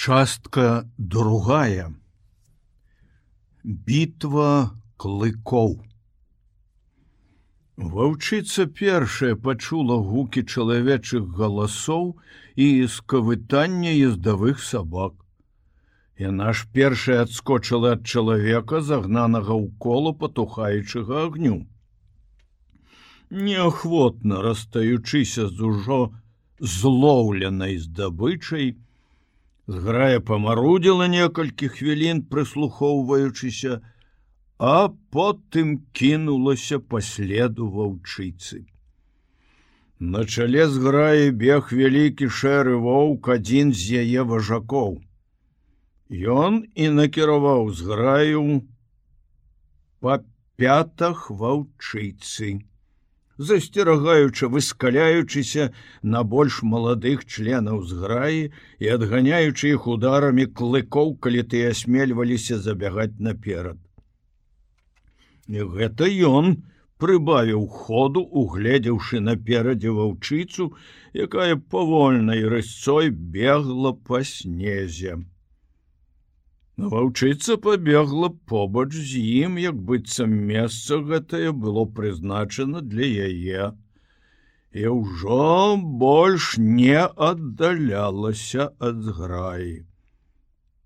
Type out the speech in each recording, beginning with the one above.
Частка другая. Бітва клыкоў. Ваўчыца першая пачула гукі чалавечых галасоў і скавытання ездавых сабак. Яна ж першая адскочыла ад чалавека, загнанага ў кола патухаючага агню. Неахвотна растаючыся з ужо злоўленай здабычай, Зграя памарудзіла некалькі хвілін, прыслухоўваючыся, а потым кінулася па следу ваўчыцы. На чале зграі бег вялікі шэры воўк адзін з яе важакоў. Ён і накіраваў зграю па пятах ваўчыцы засцерагаючы выскаляючыся на больш маладых членаў зграі і адганяючы іх ударамі клыкоў, калі ты асмельваліся забягаць наперад. І гэта ён прыбавіў ходу, угледзеўшы наперадзе ваўчыцу, якая павольнай рысцой бегла па снезе. Ваўчыца пабегла побач з ім, як быццам месца гэтае было прызначана для яе. І ўжо больш не аддалялася ад зграі.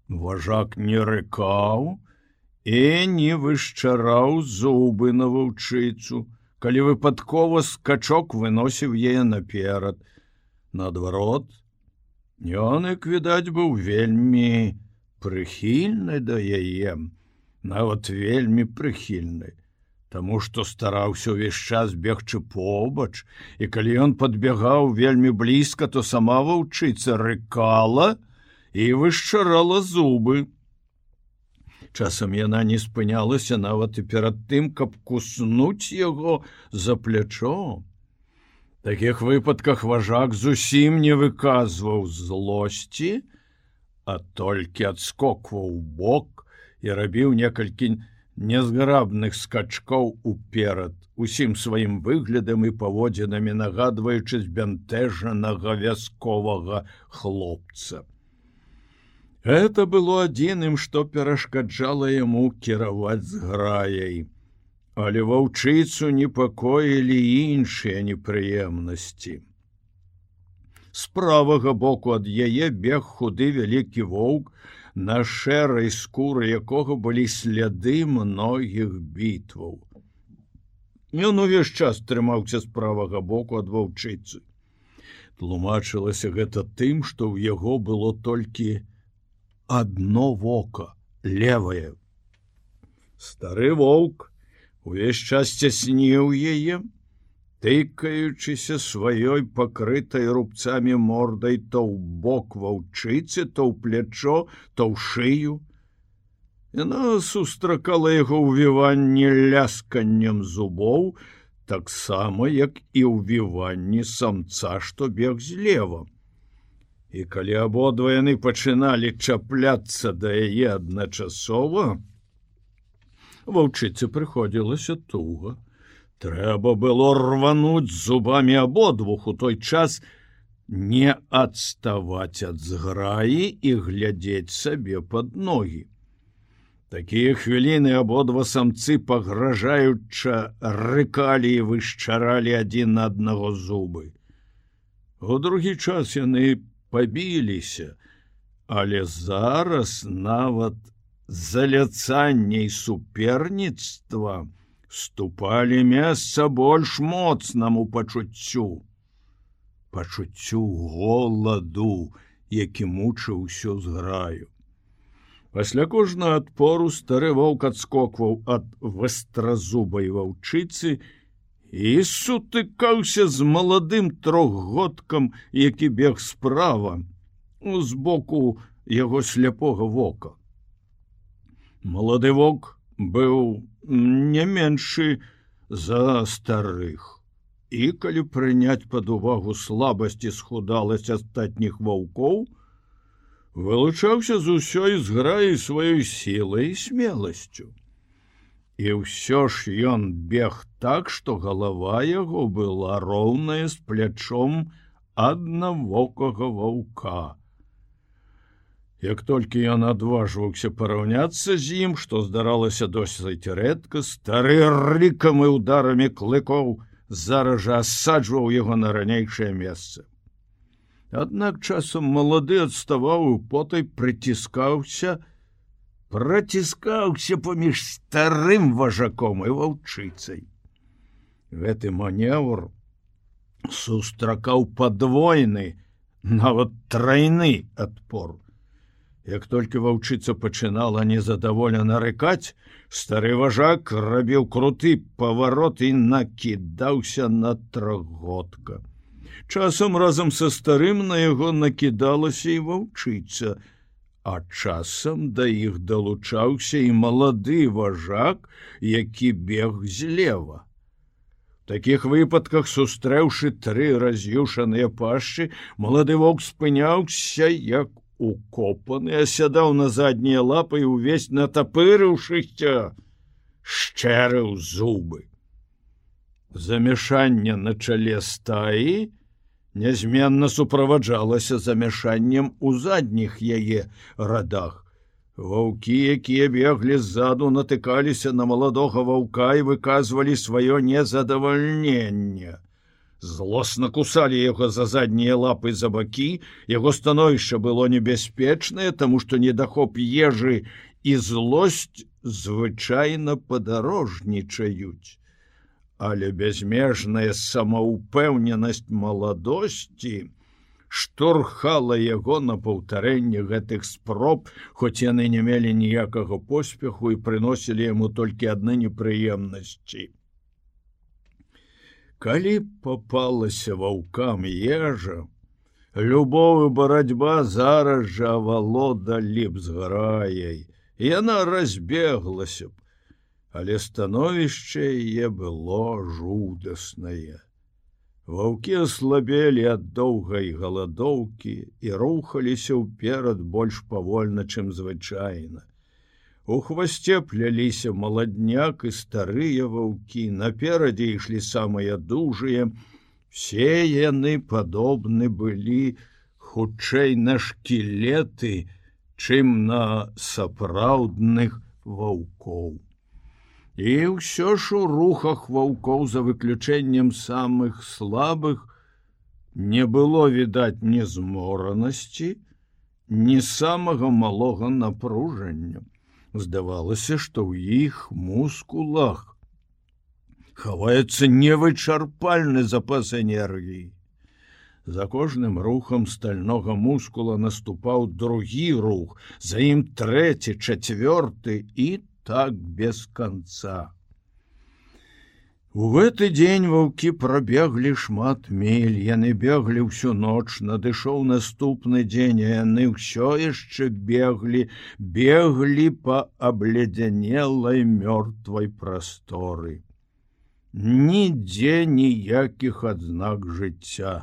Важак не рыкаў і не вышчараў зубы на ваўчыцу, калі выпадкова скачок выносіў яе наперад. Наадварот, Ён, як відаць, быў вельмі, прыхільны да яе, нават вельмі прыхільны, Таму што стараўся ўвесь час бегчы побач, і калі ён падбягаў вельмі блізка, то сама ваўчыца рыкала і вышчарала зубы. Часам яна не спынялася нават і перад тым, каб куснуць яго за плячо. Такіх выпадках важак зусім не выказваў злосці, а толькі адскокваў бок і рабіў некалькі незграбных скачкоў уперад усім сваім выглядам і паводзінамі нагадваючы збянтэжанага вясковага хлопца. Это было адзіным, што перашкаджала яму кіраваць з граяй, але ваўчыцу непакоілі іншыя непрыемнасці з правага боку ад яе бег худы вялікі воўк, на шэрай скуры якога былі сляды многіх бітваў. Ён увесь час трымаўся з правага боку ад ваўчыцы. Тлумачылася гэта тым, што ў яго было толькі адно вока, левае. Стары воўк увесь час цясніў яе, тыкаючыся сваёй пакрытай рубцамі мордай то ў бок ваўчыцы, то ў плячо, то ў шыю. Яна сустракала яго ўвіванне лясканнем зубоў, таксама як і ўвіванні самца, што бег злева. І калі абодва яны пачыналі чапляцца да яе адначасова, ваўчыцы прыходзілася туга. Трэба было рвануць зубамі абодвух у той час не адставаць ад зграі і глядзець сабе под ногі. Такія хвіліны абодва самцы пагражаюча рыкалі і вышчаралі адзін на аднаго зубы. У другі час яны пабіліся, але зараз нават заляцанней суперніцтва, ступалі месца больш моцнаму пачуццю. Пачуццю голаду які мучыў усё зграю. Пасля кожнага адпору стары воўк адскокваў ад вастразубай ваўчыцы і сутыкаўся з маладым трохгодкам які бег справа з боку яго сляпога вока. Малады вок быў не меншы за старых. І калі прыняць пад увагу слабасці схудаласць астатніх ваўкоў, вылучаўся з усёй зграі сваёй сілай і смеласцю. І ўсё ж ён бег так, што галава яго была роўная з плячом аднавокага ваўка. Як толькі ён адважваўся параўняцца з ім, што здаралася досыць рэдка, стары рыкам і ударамі клыкоў зараз жа асаджваў яго на ранейшае месца. Аднак часам малады адставаў і потай прыціскаўся, праціскаўся паміж старым важаком і ваўчыцай. Гэты маневр сустракаў падвойны, нават трайны адпор. Як толькі ваўчыца пачынала незадаволена рыкаць, стары важак рабіў круты паварот і накідаўся на трагодка. Часам разам са старым на яго накідалася і ваўчыца, а часам да іх далучаўся і малады важак, які бег злева. Такіх выпадках сустрэўшы тры раз'юшаныя пашчы, малады воўк спыняўся як укопаны асядаў на заднія лапы і увесь натапырыўшыся шчэрыў зубы. Замяшанне на чале стаі нязменна суправаджалася замяшаннем у задніх яе радах. Ваўкі якія беглі ззаду натыкаліся на маладога ваўка і выказвалі сваё незадавальненне злосна кусалі яго за заднія лапы за бакі. Яго становішча было небяспечнае таму што недахоп ежы і злосць звычайна падарожнічаюць. Але бязмежная самаупэўненасць маладосці штурхала яго на паўтарэнне гэтых спроб хоць яны не мелі ніякага поспеху і прыносілі яму толькі адны непрыемнасці калі попалася ваўкам ежа любовы барацьба зараз жа авалодалі б зграей яна разбеглася б але становішча яе было жудаснае ваўкі аслабелі ад доўгай галадоўкі і рухаліся ўперад больш павольна чым звычайна У хвасце пляліся маладняк і старыя ваўкі, наперадзе ішлі самыя дужыя. Все яны падобны былі хутчэй на шкілеты, чым на сапраўдных ваўкоў. І ўсё ж у рухах ваўкоў за выключэннем самых слабых не было відаць ні зморанасці, ні самага малога напружання здавалася што ў іх мускулах хаваецца невычарпальны запас энергіі. За кожным рухам стальнога мускула наступаў другі рух за ім трэці чацвёрты і так без канца У гэты дзень ваўкі прабеглі шмат мель, яны беглі ўсю ноч, надышоў наступны дзень, яны ўсё яшчэ беглі, беглі па абледзянелай мёртвай прасторы. Нідзе ніякіх адзнак жыцця.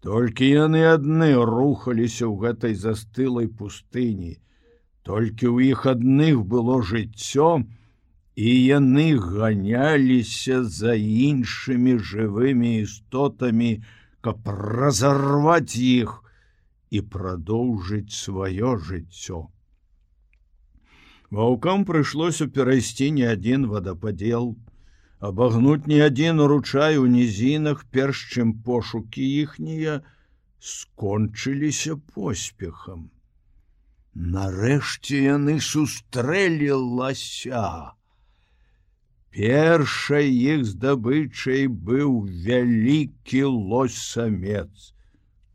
Толькі яны адны рухаліся ў гэтай застылай пустыні. Толькі ў іх адных было жыццём, і яны ганяліся за іншымі жывымі істотамі, каб разарваць іх і прадоўжыць сваё жыццё. Ваўкам прыйшлося перайсці не адзін вадападзел, абагнуць не адзін ручай у нізінах, перш чым пошукі іхнія скончыліся поспехам. Нарэшце яны сустрэлі лася. Першай іх здабычай быў вялікі лось самец.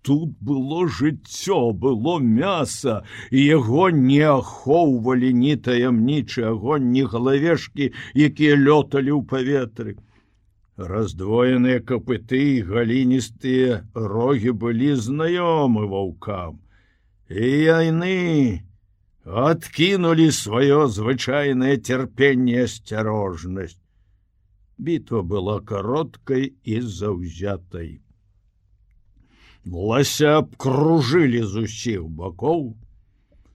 Тут было жыццё, было мяса, і яго не ахоўвалі ні таямнічы агонь, ні галавешкі, якія лёталі ў паветры. Раздвоеныя капыты і галіністыя рогі былі знаёмы ваўкам. І яны откинули свое звычайное терпение асцярожнасць битва была короткой и заўзятой лася обкружили з усіх бокоў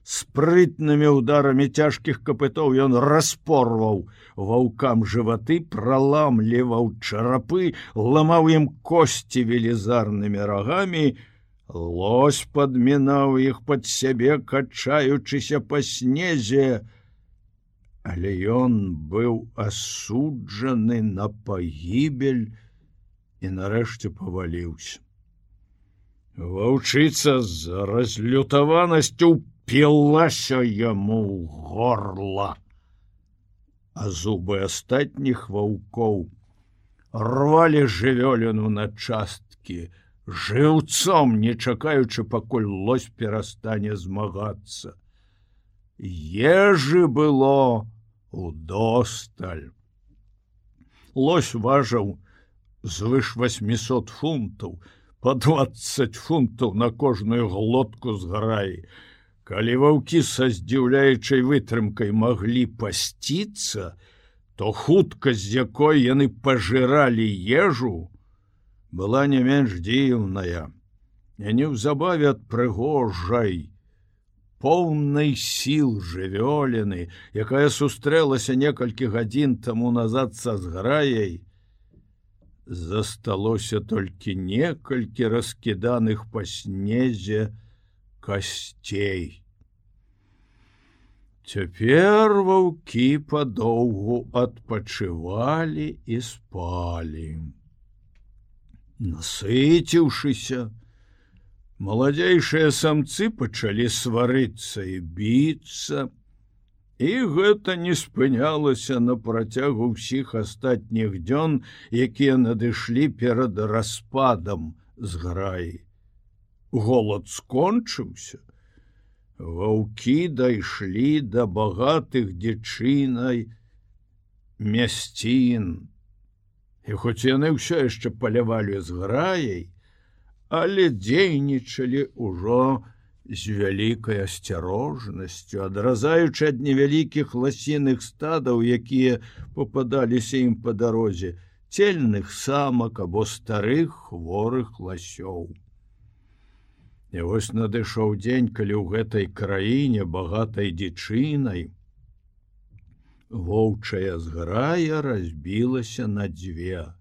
спрытными ударами цяжкіх капытоў ён распорваў ваўкам жываты праламліваў чарапы ламаў ім косці велізарными рогами Лось падмінаў іх пад сябе, качаючыся па снезе, Але ён быў асуджаны на пагібель і нарэшце паваліўся. Ваўчыца з разлютаванасцю пілася яму горла, а зубы астатніх ваўкоў рвалі жывёліну на часткі, жыўцом не чакаючы пакуль лось перастане змагацца. Ежы было удосталь. Лось важаў звыш 800 фунтаў, по 20 фунтаў на кожную глотку з граі. Калі ваўкі са здзіўляючай вытрымкай маглі пасціцца, то хутка з якой яны пажыралі ежу, была не менш дзіўная. Я неўзабаве ад прыгожай, поўнай сіл жывёліны, якая сустрэлася некалькі гадзін таму назад са зграяй, засталося толькі некалькі раскіданых па снезе касцей. Цяпер ваўкі падоўгу адпачывалі і спалі насыціўшыся маладзейшыя самцы пачалі сварыцца і біцца і гэта не спынялася на працягу ўсіх астатніх дзён якія надышлі перад распадам з граі голод скончыўся ваўкі дайшлі да багатых дзічынай мясцін І хоць яны ўсё яшчэ палявалі з граяй, але дзейнічалі ўжо з вялікай асцярожнасцю, адразаючы ад невялікіх ласіных стадаў, якія попадаліся ім па дарозе, цельных самак або старых хворых ласёў. І вось надышоў дзень, калі ў гэтай краіне багатай дзічынай, воўчая зграя разбілася на дзве.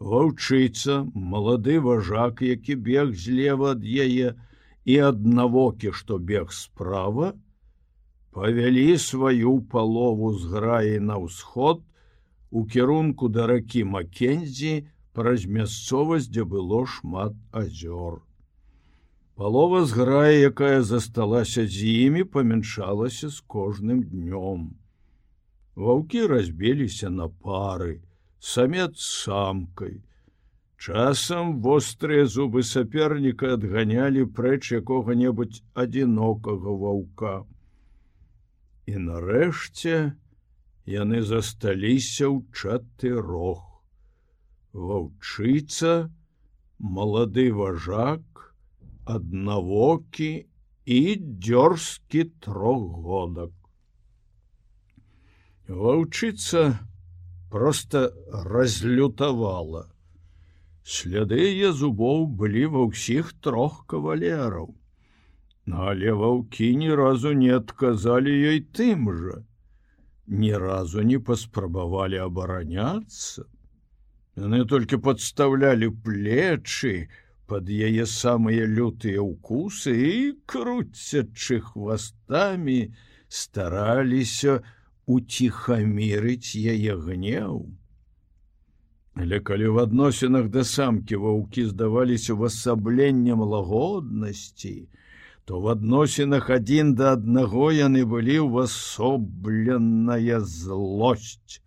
Ваўчыца, малады важак, які бег злева ад яе і аднавокі, што бег справа, павялі сваю палову з граі на ўсход у кірунку да ракі Макензі праз мясцовасць, дзе было шмат азёр. Палова з граі, якая засталася з імі, памяншалася з кожным днём. Ваўкі разбіліся на пары, самец самкай. Часам вострыя зубы саперніка адганялі прэч якога-небудзь адзінокага ваўка. І нарэшце яны засталіся ў чатырох. Ваўчыца, малады важак, аднавокі і дзёрзкі трохгодак. Ваўчыца просто разлютавала. Сляды яе зубоў былі ва ўсіх трох кавалераў. Але ваўкі ні разу не адказалі ёй тым жа. Ні разу не паспрабавалі абараняцца. Яны толькі падстаўлялі плечы под яе самыя лютыя укусы і круцячы хвастамі стараліся, уціхамірыць яе гнеў. Але калі ў адносінах да самкі ваўкі здаваліся увасабленнем лагоднасці, то в адносінах адзін да аднаго яны былі ўвасобленая злосць.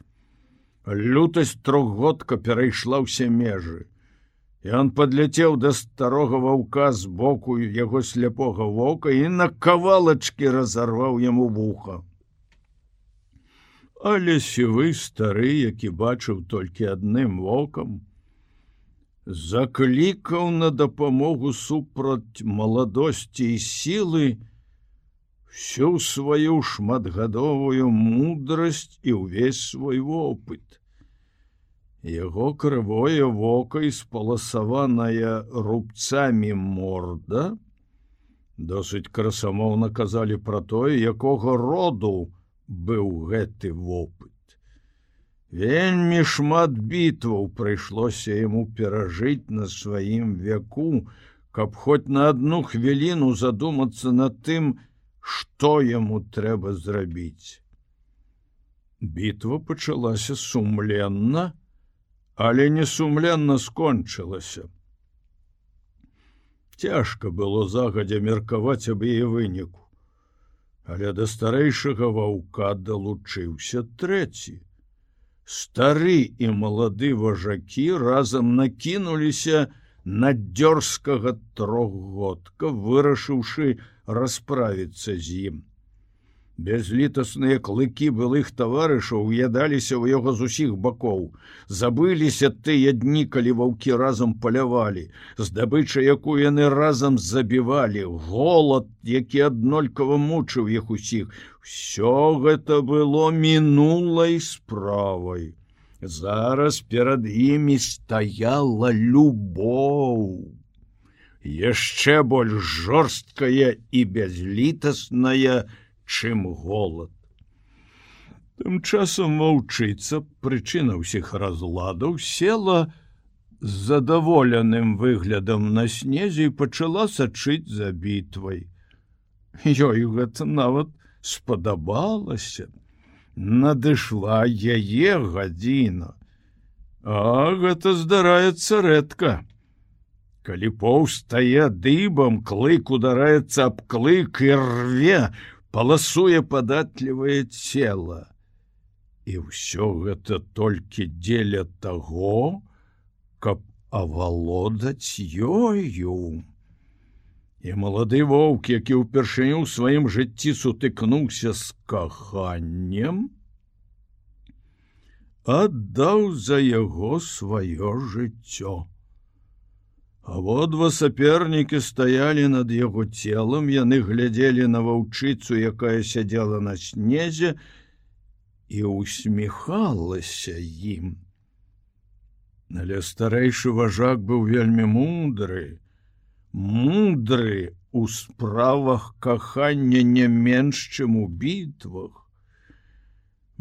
Лютасць трохгодка перайшла ўсе межы. Ён падляцеў да старога ваўка з боку яго сляпога вока і на кавалачкі разарваў яму вуха але сівы стары, які бачыў толькі адным вокам, заклікаў на дапамогу супраць маладосці і сілы всю сваю шматгадовую мудрасць і ўвесь свой вопыт. Яго крывое вока і спаласаваная рубцамі морда, досыць красамоўна казалі пра тое, якога роду, быў гэты вопыт. Вельмі шмат бітваў прыйшлося яму перажыць на сваім вяку, каб хоць на одну хвіліну задумацца над тым, што яму трэба зрабіць. Бітва пачалася сумленна, але не сумленна скончылася. Цяжка было загадзя меркаваць аб яе выніку, але да старэйшага ваўка далучыўся трэці. Стары і малады важакі разам накінуліся на дзёрзкага трохгодка, вырашыўшы расправіцца з ім. Бязлітасныя клыкі былых таварышаў уядаліся ў яго з усіх бакоў. Забыліся тыя дні, калі ваўкі разам палявалі, здабыча, якую яны разам забівалі, голад, які аднолькава мучыў іх усіх. Всё гэта было мінулай справай. Зараз перад імі стаяла любоў. Яшчэ больш жорсткая і бязлітасная, чым голод. Тым часам маўчыцца прычына ўсіх разладаў села з задаволеным выглядам на снезе і пачала сачыць за бітвай. Ёй гэта нават спадабалася. Надышла яе гадзіна. А гэта здараецца рэдка. Калі поўстае дыбам, клык удараецца аб клык і рве, паласуе падатлівае цела. І ўсё гэта толькі дзеля таго, каб авалодаць ёю. І малады воўк, які ўпершыню ў сваім жыцці сутыкнуўся з каханнем, аддаў за яго сваё жыццё. Абодва сапернікі стаялі над яго целам, яны глядзелі на ваўчыцу, якая сядзела на снезе і усміхалася ім. Але старэйшы важак быў вельмі мудры, мудры у справах кахання не менш, чым у бітвах.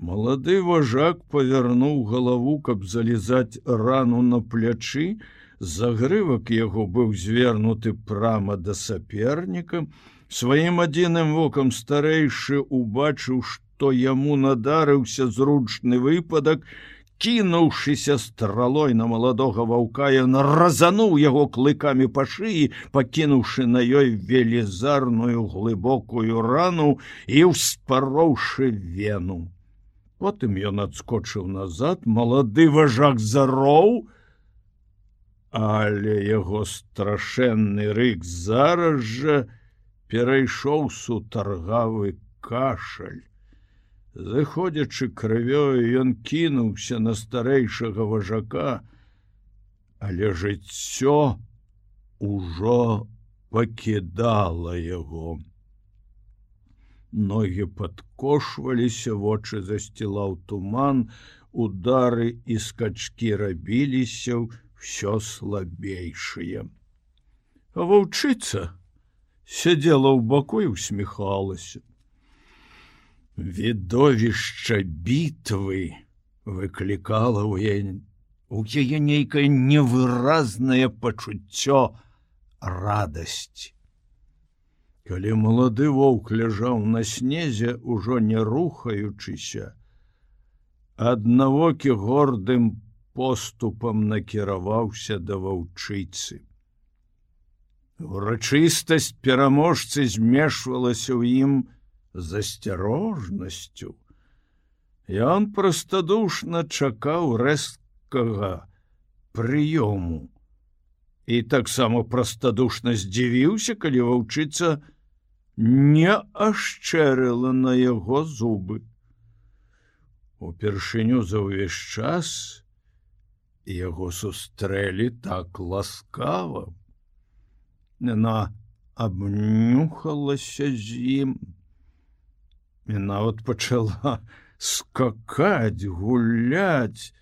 Малады важак павярнуў галаву, каб залізаць рану на плячы, загрывак яго быў звернуты прама да саперніка. Сваім адзіным вокам старэйшы убачыў што яму надарыўся зручны выпадак. Кінуўшыся стралой на маладога ваўка ён разануў яго клыкамі па шыі пакінуўшы на ёй велізарную глыбокую рану і ўспароўшы вену. Потым ён адскочыў назад малады важак зароў але яго страшэнны рык зараз жа перайшоў сутаргавы кашаль. Заходзячы крывёю, ён кінуўся на старэйшага важака, але жыццё ужо пакідала яго. Ногі падкошваліся, вочы засцілаў туман, удары і скачкі рабіліся, все слабейшие. А ваўчыца сядзела ў баку і усміхалася. Відовішча бітвы выклікала у яе у яе нейкае невыразнае пачуццё радасць. Калі малады воўк ляжаў на снезе, ужо не рухаючыся, аднавокі гордым поступам накіраваўся да ваўчыцы. Урачыстасць пераможцы змешвалася ў ім з асцярожнасцю. Ён простадушна чакаў рэзкага прыёму і таксама простадушна здзівіўся, калі ваўчыца не ашчэрыла на яго зубы. Упершыню за ўвесь час, яго сустрэлі так ласкава. Яна абнюхалася з ім. І нават пачала скакаць, гуляць,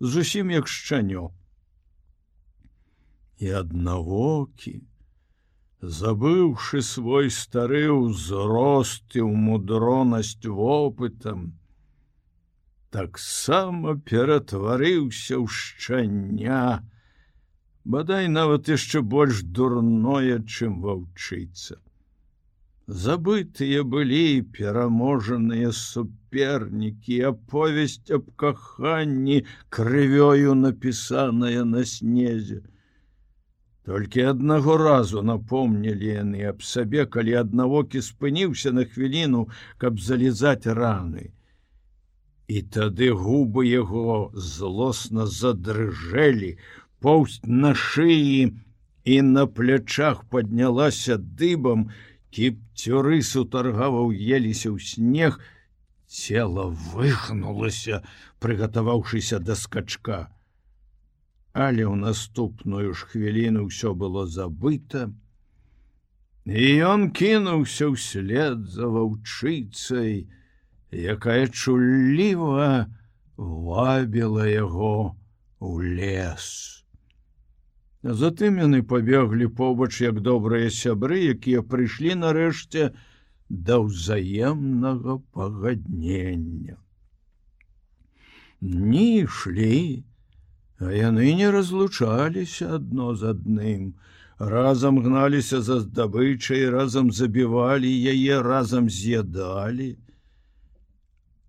зусім як шчанё. І аднавокі, забыўшы свой стары ўзрост і ў мудронасць вопытам, таксама ператварыўся ў шчаня, бадай нават яшчэ больш дурное, чым ваўчыцца. Забытыя былі пераможаныя супернікі, аповесць аб каханні крывёю напісаная на снезе. Толькі аднаго разу напомнілі яны аб сабе, калі аднавокі спыніўся на хвіліну, каб залізаць раны. І тады губы яго злосна задрыжэлі, поўсць на шыі і на плячах паднялася дыбам, кіпцюры сутаргаваў еліся ў снег, цела выхнулася, прыгатаваўшыся да скачка. Але ў наступную ж хвіліну ўсё было забыто, І ён кінуўся ўслед за ваўчыцай, якая чулліва вабіла яго у лес. Затым яны пабеглі побач як добрыя сябры, якія прыйшлі нарэшце да ўзаемнага пагаднення. Дні ішлі, а яны не разлучаліся адно з адным. Разам гналіся за здабычай, разам забівалі яе, разам з'ядалі.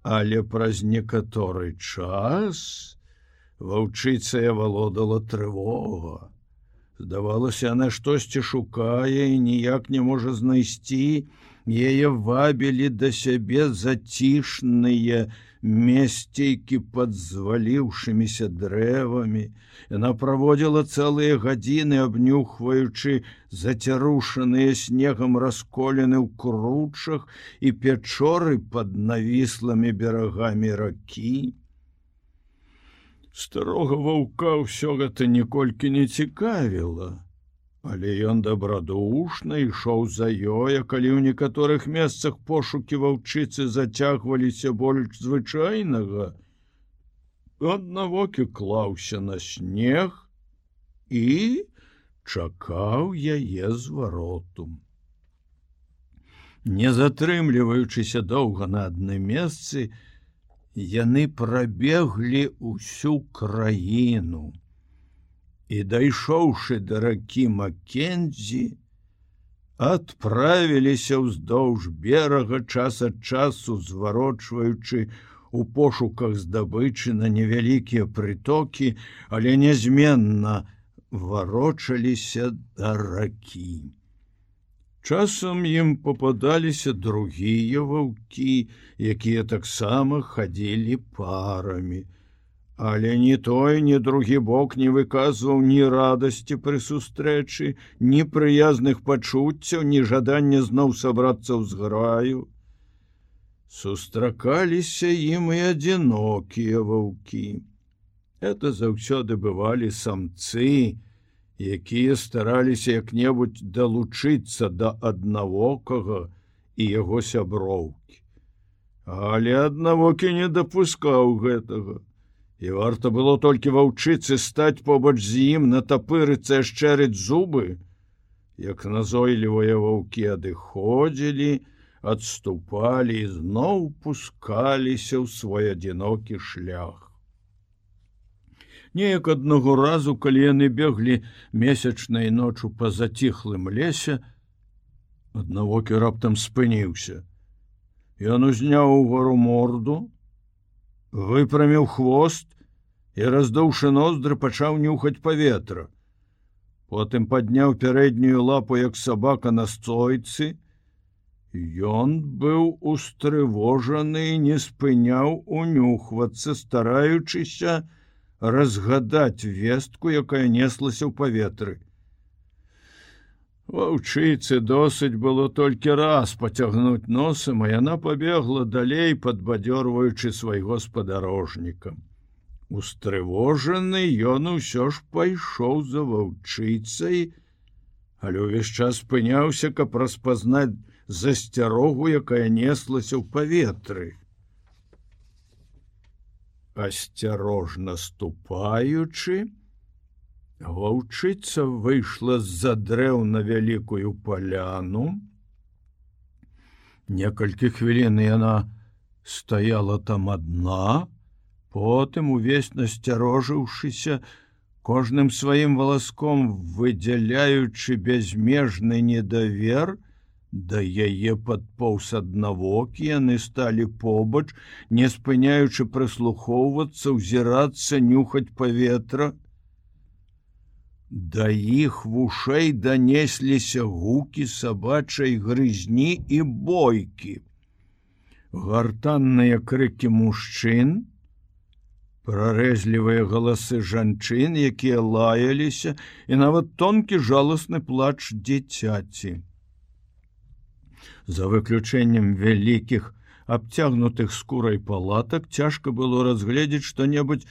Але праз некаторы час ваўчыцая валодала трывога. Здавалася, она штосьці шукае і ніяк не можа знайсці, Яе вабілі да сябе зацішныя месцейкі пад зваліўшымися дрэвамі. Яна праводзіла цэлыя гадзіны, абнюхваючы зацярушаныя снегам расколены ў кручах і пячоры пад навіслымі берагамі ракі старога ваўка ўсё гэта ніколькі не цікавіла, але ён дабрадушна ішоў за ёя, калі ў некаторых месцах пошукі ваўчыцы зацягваліся больш звычайнага. Аднавокі клаўся на снег і чакаў яе звароту. Не затрымліваючыся доўга на адным месцы, яны прабеглі ўсю краіну і дайшоўшы да ракі Маккензі, адправіліся ўздоўж берага час ад часу зварочваючы у пошуках здабычы на невялікія прытокі, але нязменна варочаліся да ракі. Часам ім попадаліся другія ваўкі, якія таксама хадзілі парамі. Але ні той, ні другі бок не выказваў ні радасці пры сустрэчы, ні прыязных пачуццяў, ні жадання зноў сабрацца ў зграю. Сустракаліся ім і адзінокія ваўкі. Это заўсёды бывалі самцы, якія стараліся як-небудзь далучыцца да аднавокага і яго сяброўкі. Але аднавокі не дапускаў гэтага. І варта было толькі ваўчыцы стаць побач з ім на тапырыцца шчэрыць зубы, як назойлівыя ваўкі адыходзілі, адступалі і зноў пускаліся ў свой адзінокі шлях. Неяк аднаго разу, калі яны беглі месячнай ночу па заціхлым лесе, аднавокі раптам спыніўся. Ён узняў угору морду, выпраміў хвост і раздоўшы ноздры пачаў нюхаць паветра. Потым падняў пярэднюю лапу як сабака на стойцы. Ён быў устрывожаны і не спыняў унюхвацца, стараючыся, разгадаць вестку, якая неслася ў паветры. Ваўчыцы досыць было толькі раз пацягнуць носам, а яна пабегла далей, падбадзёрваючы свайго спадарожніка. Устрывожаны ён усё ж пайшоў за ваўчыцай, але ўвесь час спыняўся, каб распазнаць засцярогу, якая неслася ў паветры асцярожна ступаючы, ваўчыца выйшла з-за дрэў на вялікую паляну. Некалькі хвілін яна стаяла там адна, потым увесь насцярожыўшыся, кожным сваім валаском выдзяляючы бязмежны недавер, Да яе падпоўс аднавокі яны сталі побач, не спыняючы прыслухоўвацца, узірацца, нюхаць паветра. Да іх вушэй данесліся гукі сабачай грызні і бойкі. Гартанныя крыкі мужчын, прарэзлівыя галасы жанчын, якія лаяліся, і нават тонкі жаласны плач дзіцяці. За выключэннем вялікіх абцягнутых скурай палатак цяжка было разгледзець што-небудзь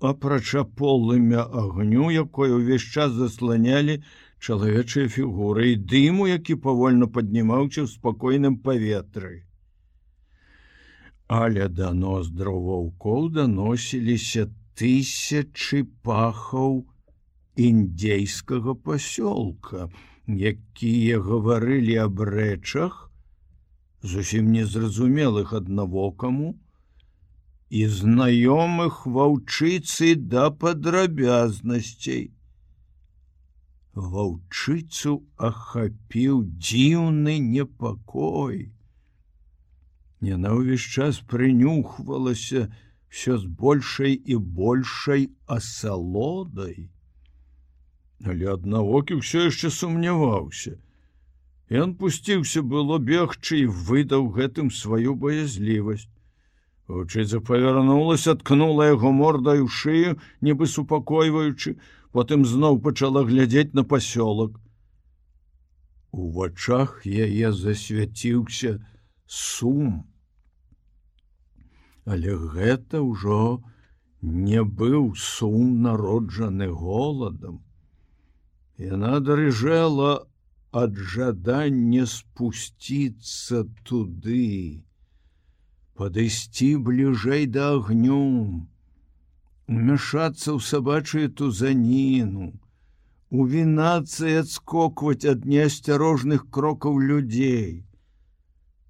апрача полымя агню якое ўвесь час засланялі чалавечыя фігуры і дыму які павольна паднімаўся ў спакойным паветры але да ноздраў ваўкоў даносіліся тысячи пахаў індзейскага пасёлка якія гаварылі аб рэчах зусім незразумелых аднавокаму і знаёмых ваўчыцы да падрабязнасцей. Ваўчыцу ахапіў дзіўны непакой яна ўвесь час прынюхвалася все з большай і большай асалодай але аднавокі ўсё яшчэ сумняваўся. Ён пусціўся было бегчы і выдаў гэтым сваю баязлівасць. Вучыца павярнулася, ткнула яго мордай у шыю, нібы супакойваючы, потым зноў пачала глядзець на пасёлак. У вачах яе засвяціўся сум. Але гэта ўжо не быў сум народжаны голадам. Яна дарыжэла ад жадання спусціцца туды, падысці бліжэй да агню, умяшацца ў сабачую тузаніну, увінацца і адскокваць ад неасцярожных крокаў людзей.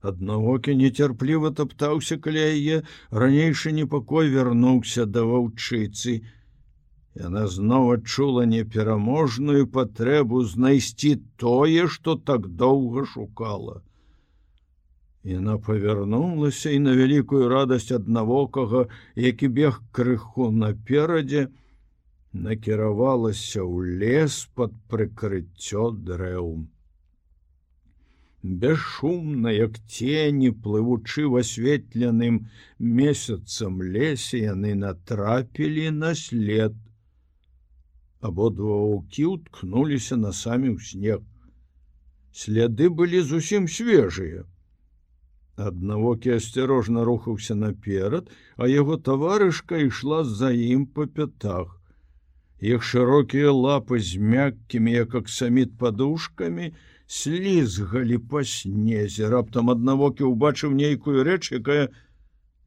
Аднавокі нецярпліва таптаўся каля яе ранейшы непакой вярнуўся да ваўчыцы, Яна зноў адчула непераможную патрэбу знайсці тое, што так доўга шукала. Яна павярнулася і на вялікую радасць аднавокага, які бег крыху наперадзе, накіравалася ў лес под прыкрыццё дрэў. Бесшумна, як тені, плывучы в асветленым месяцам лесе яны натрапілі на след абодва ваўкі уткнуліся на самі ў снег. Сляды былі зусім свежыя. Аднавокі асцярожна рухаўся наперад, а яго таварышка ішла з-за ім па пятах. Іх шырокія лапы з мяккімі, як аксаміт падушкамі, слізгалі па снезе, раптам аднавокі ўбачыў нейкую рэч, якая,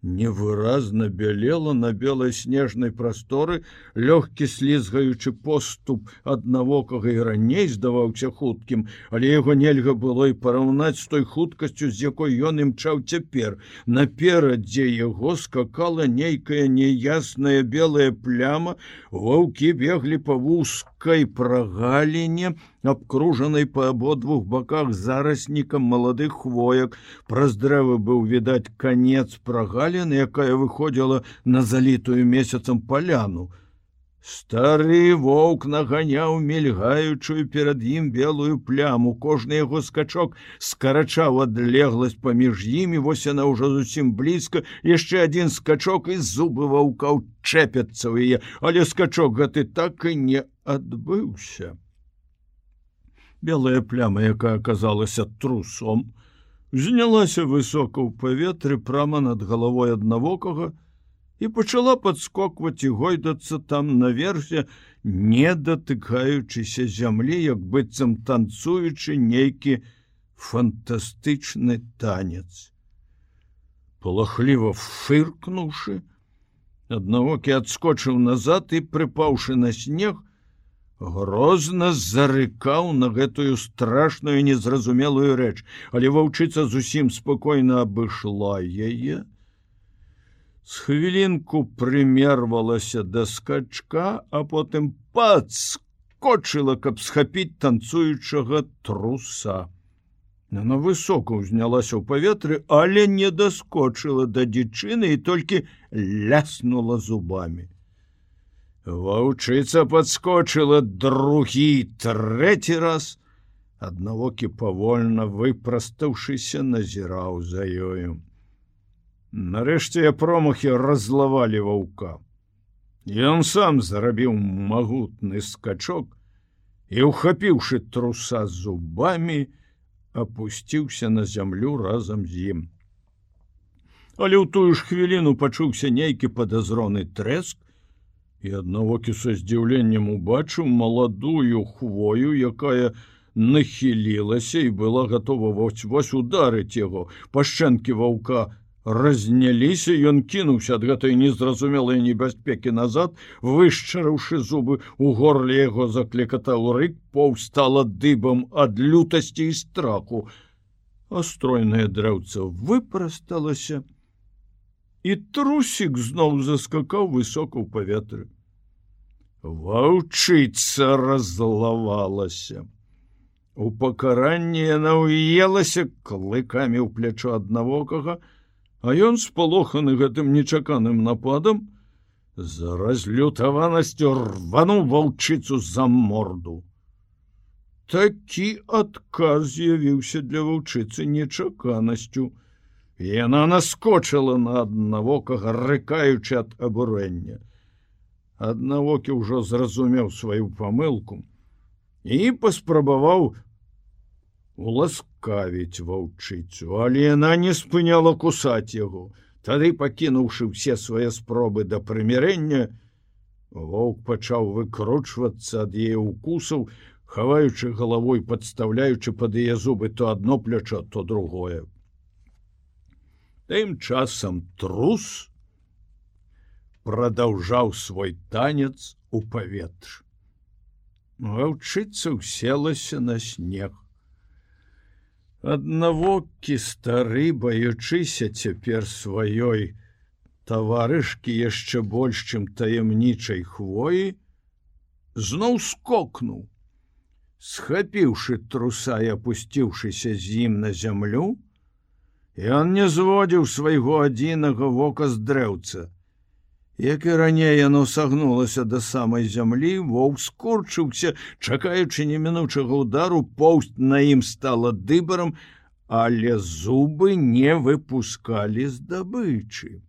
невыразна бялела на белой снежнай прасторы лёгкі слізгаючы поступ аднавокага і раней здаваўся хуткім але яго нельга было і параўнаць з той хуткасцю з якой ён імчаў цяпер. Наперадзе яго скакала нейкая неясная белая пляма ваўкі беглі па вузкай прагаліне абкружанай па абодвух баках зараснікам маладых хвоек. Праз дрэвы быў відаць канец прагаліны якая выходзіла на залітую месяцам паляну стары воўк наганяў мільгаючую перад ім белую пляму. Кожны яго скачок скарачаў адлегласць паміж імі вось яна ўжо зусім блізка яшчэ адзін скачок і зубы ваўкаў чэпяцца ў яе. Але скачок гэты так і не адбыўся. Белая пляма, якая аказалася трусом, знялася высока ў паветры прама над галавой аднавокага і пачала падскокваць і гойдацца там наверсе, не датыкаючыся зямлі, як быццам танцуючы нейкі фантастычны танец. Палахліва фыркнуўшы, аднавокі адскочыў назад і прыпаўшы на снег, грозна зарыкаў на гэтую страшную незразумелую рэч, але ваўчыца зусім спакойна абышла яе. З хвілінку прымервалася да скачка, а потым падскочыла, каб схапіць танцуючага труса. Яна высока ўзнялася ў паветры, але не даскочыла да дзічыны і толькі ляснула зубамі. Ваўчыца падскочыла другі трэці раз, аднавокі павольна выпрастаўшыся назіраў за ёю. Нарэшце промахі разлавалі ваўка. Ён сам зарабіў магутны скачок і, ухапіўшы труса зубамі, опусціўся на зямлю разам з ім. Але ў тую ж хвіліну пачуўся нейкі падазроны трэск, і аднавокі са здзіўленнем убачыў маладую хвою, якая нахілілася і была гатова вось вось ударыць яго пашчэнкі ваўка разняліся ён кінуўся ад гэтай незразумелай небяспекі назад вышчарыўшы зубы у горле яго заклікатаў рык паўстала дыбам ад лютасці і страху астройнае дрэўца выпрасталася і трусік зноў заскакаў высока ў паветры Ваўчыца разлавалася. У пакаранні яна ўелася клыкамі ў плячо аднавокага, а ён спалоханы гэтым нечаканым нападам, за разлютаванасцю рвануў ваўчыцу за морду. Такі адказ з'явіўся для ваўчыцы нечаканасцю. Яна наскочыла на аднавокага, рыкаючы ад абурэння аднавокі ўжо зразумеў сваю памылку і паспрабаваў уласкавіць ваўчыцу, але яна не спыняла кусаць яго. Тады пакінуўшы ўсе свае спробы да прымірэння, воўк пачаў выкручвацца ад яе укусаў, хаваючы галавой, падстаўляючы пад яе зубы то адно плячо, то другое. Тым часам трус, продолжаў свой танец у паветр. Ваўчыца уселася на снег. Аднавокі стары, баючыся цяпер сваёй. Таварышкі яшчэ больш, чым таямнічай хвоі, зноў скокнуў, схапіўшы труса і опусціўшыся з ім на зямлю, ён не зводзіў свайго адзінага вока з дрэўца, Як і раней яно сагнулася да самай зямлі, воўк скорчыўся, чакаючы немінучага удару, поўсць на ім стала дыбарам, але зубы не выпускалі здабычы.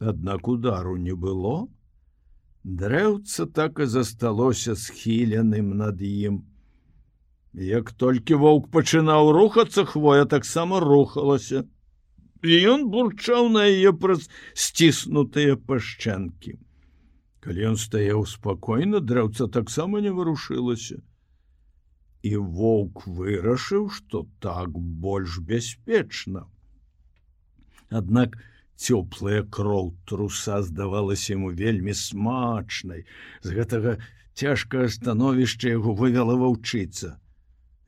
Аднак удару не было. Дрэўца так і засталося схіленым над ім. Як толькі воўк пачынаў рухацца, хвоя таксама рухалася і ён бурчаў на яе праз сціснутыя пашчанкі. Калі ён стаяў спакойна, драўца таксама не варушылася. І воўк вырашыў, што так больш бяспечна. Аднак цёплая кроў труса здавалася яму вельмі смачнай. З гэтага цяжкае становішча яго вывяла ваўчыца.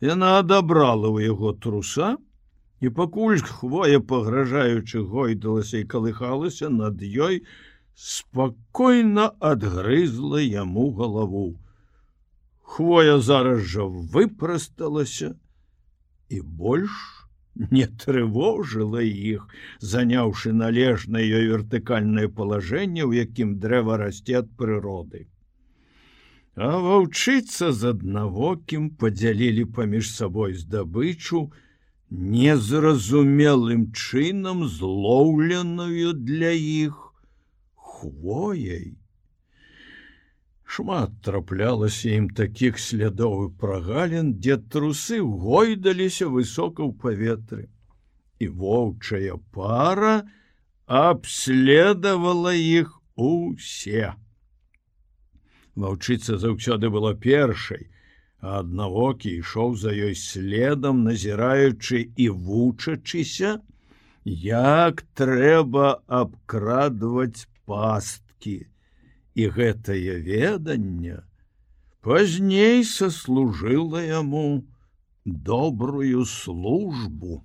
Яна адабрала ў яго труса, і пакуль хвоя пагражаючы гойдалася і калыхалася над ёй спакойна адгрызла яму галаву. Хвоя зараз жа выпрасталася і больш не трывожыла іх заняўшы належнае ёй вертыкальнае палажэнне у якім дрэва расце ад прыроды. А ваўчыцца з аднавокім падзялілі паміж сабой здабычу незразумелым чынам злоўленую для іх хвояй. Шмат траплялася ім такіх слядоў і прагалін, дзе трусы гойдаліся высока ў паветры. І воўчая пара абследавала іх усе. Ваўчыца заўсёды была першай, аднавокі ішоў за ёй следам назіраючы і вучачыся як трэба абкрадваць пасткі. І гэтае веданне пазней саслужыла яму добрую службу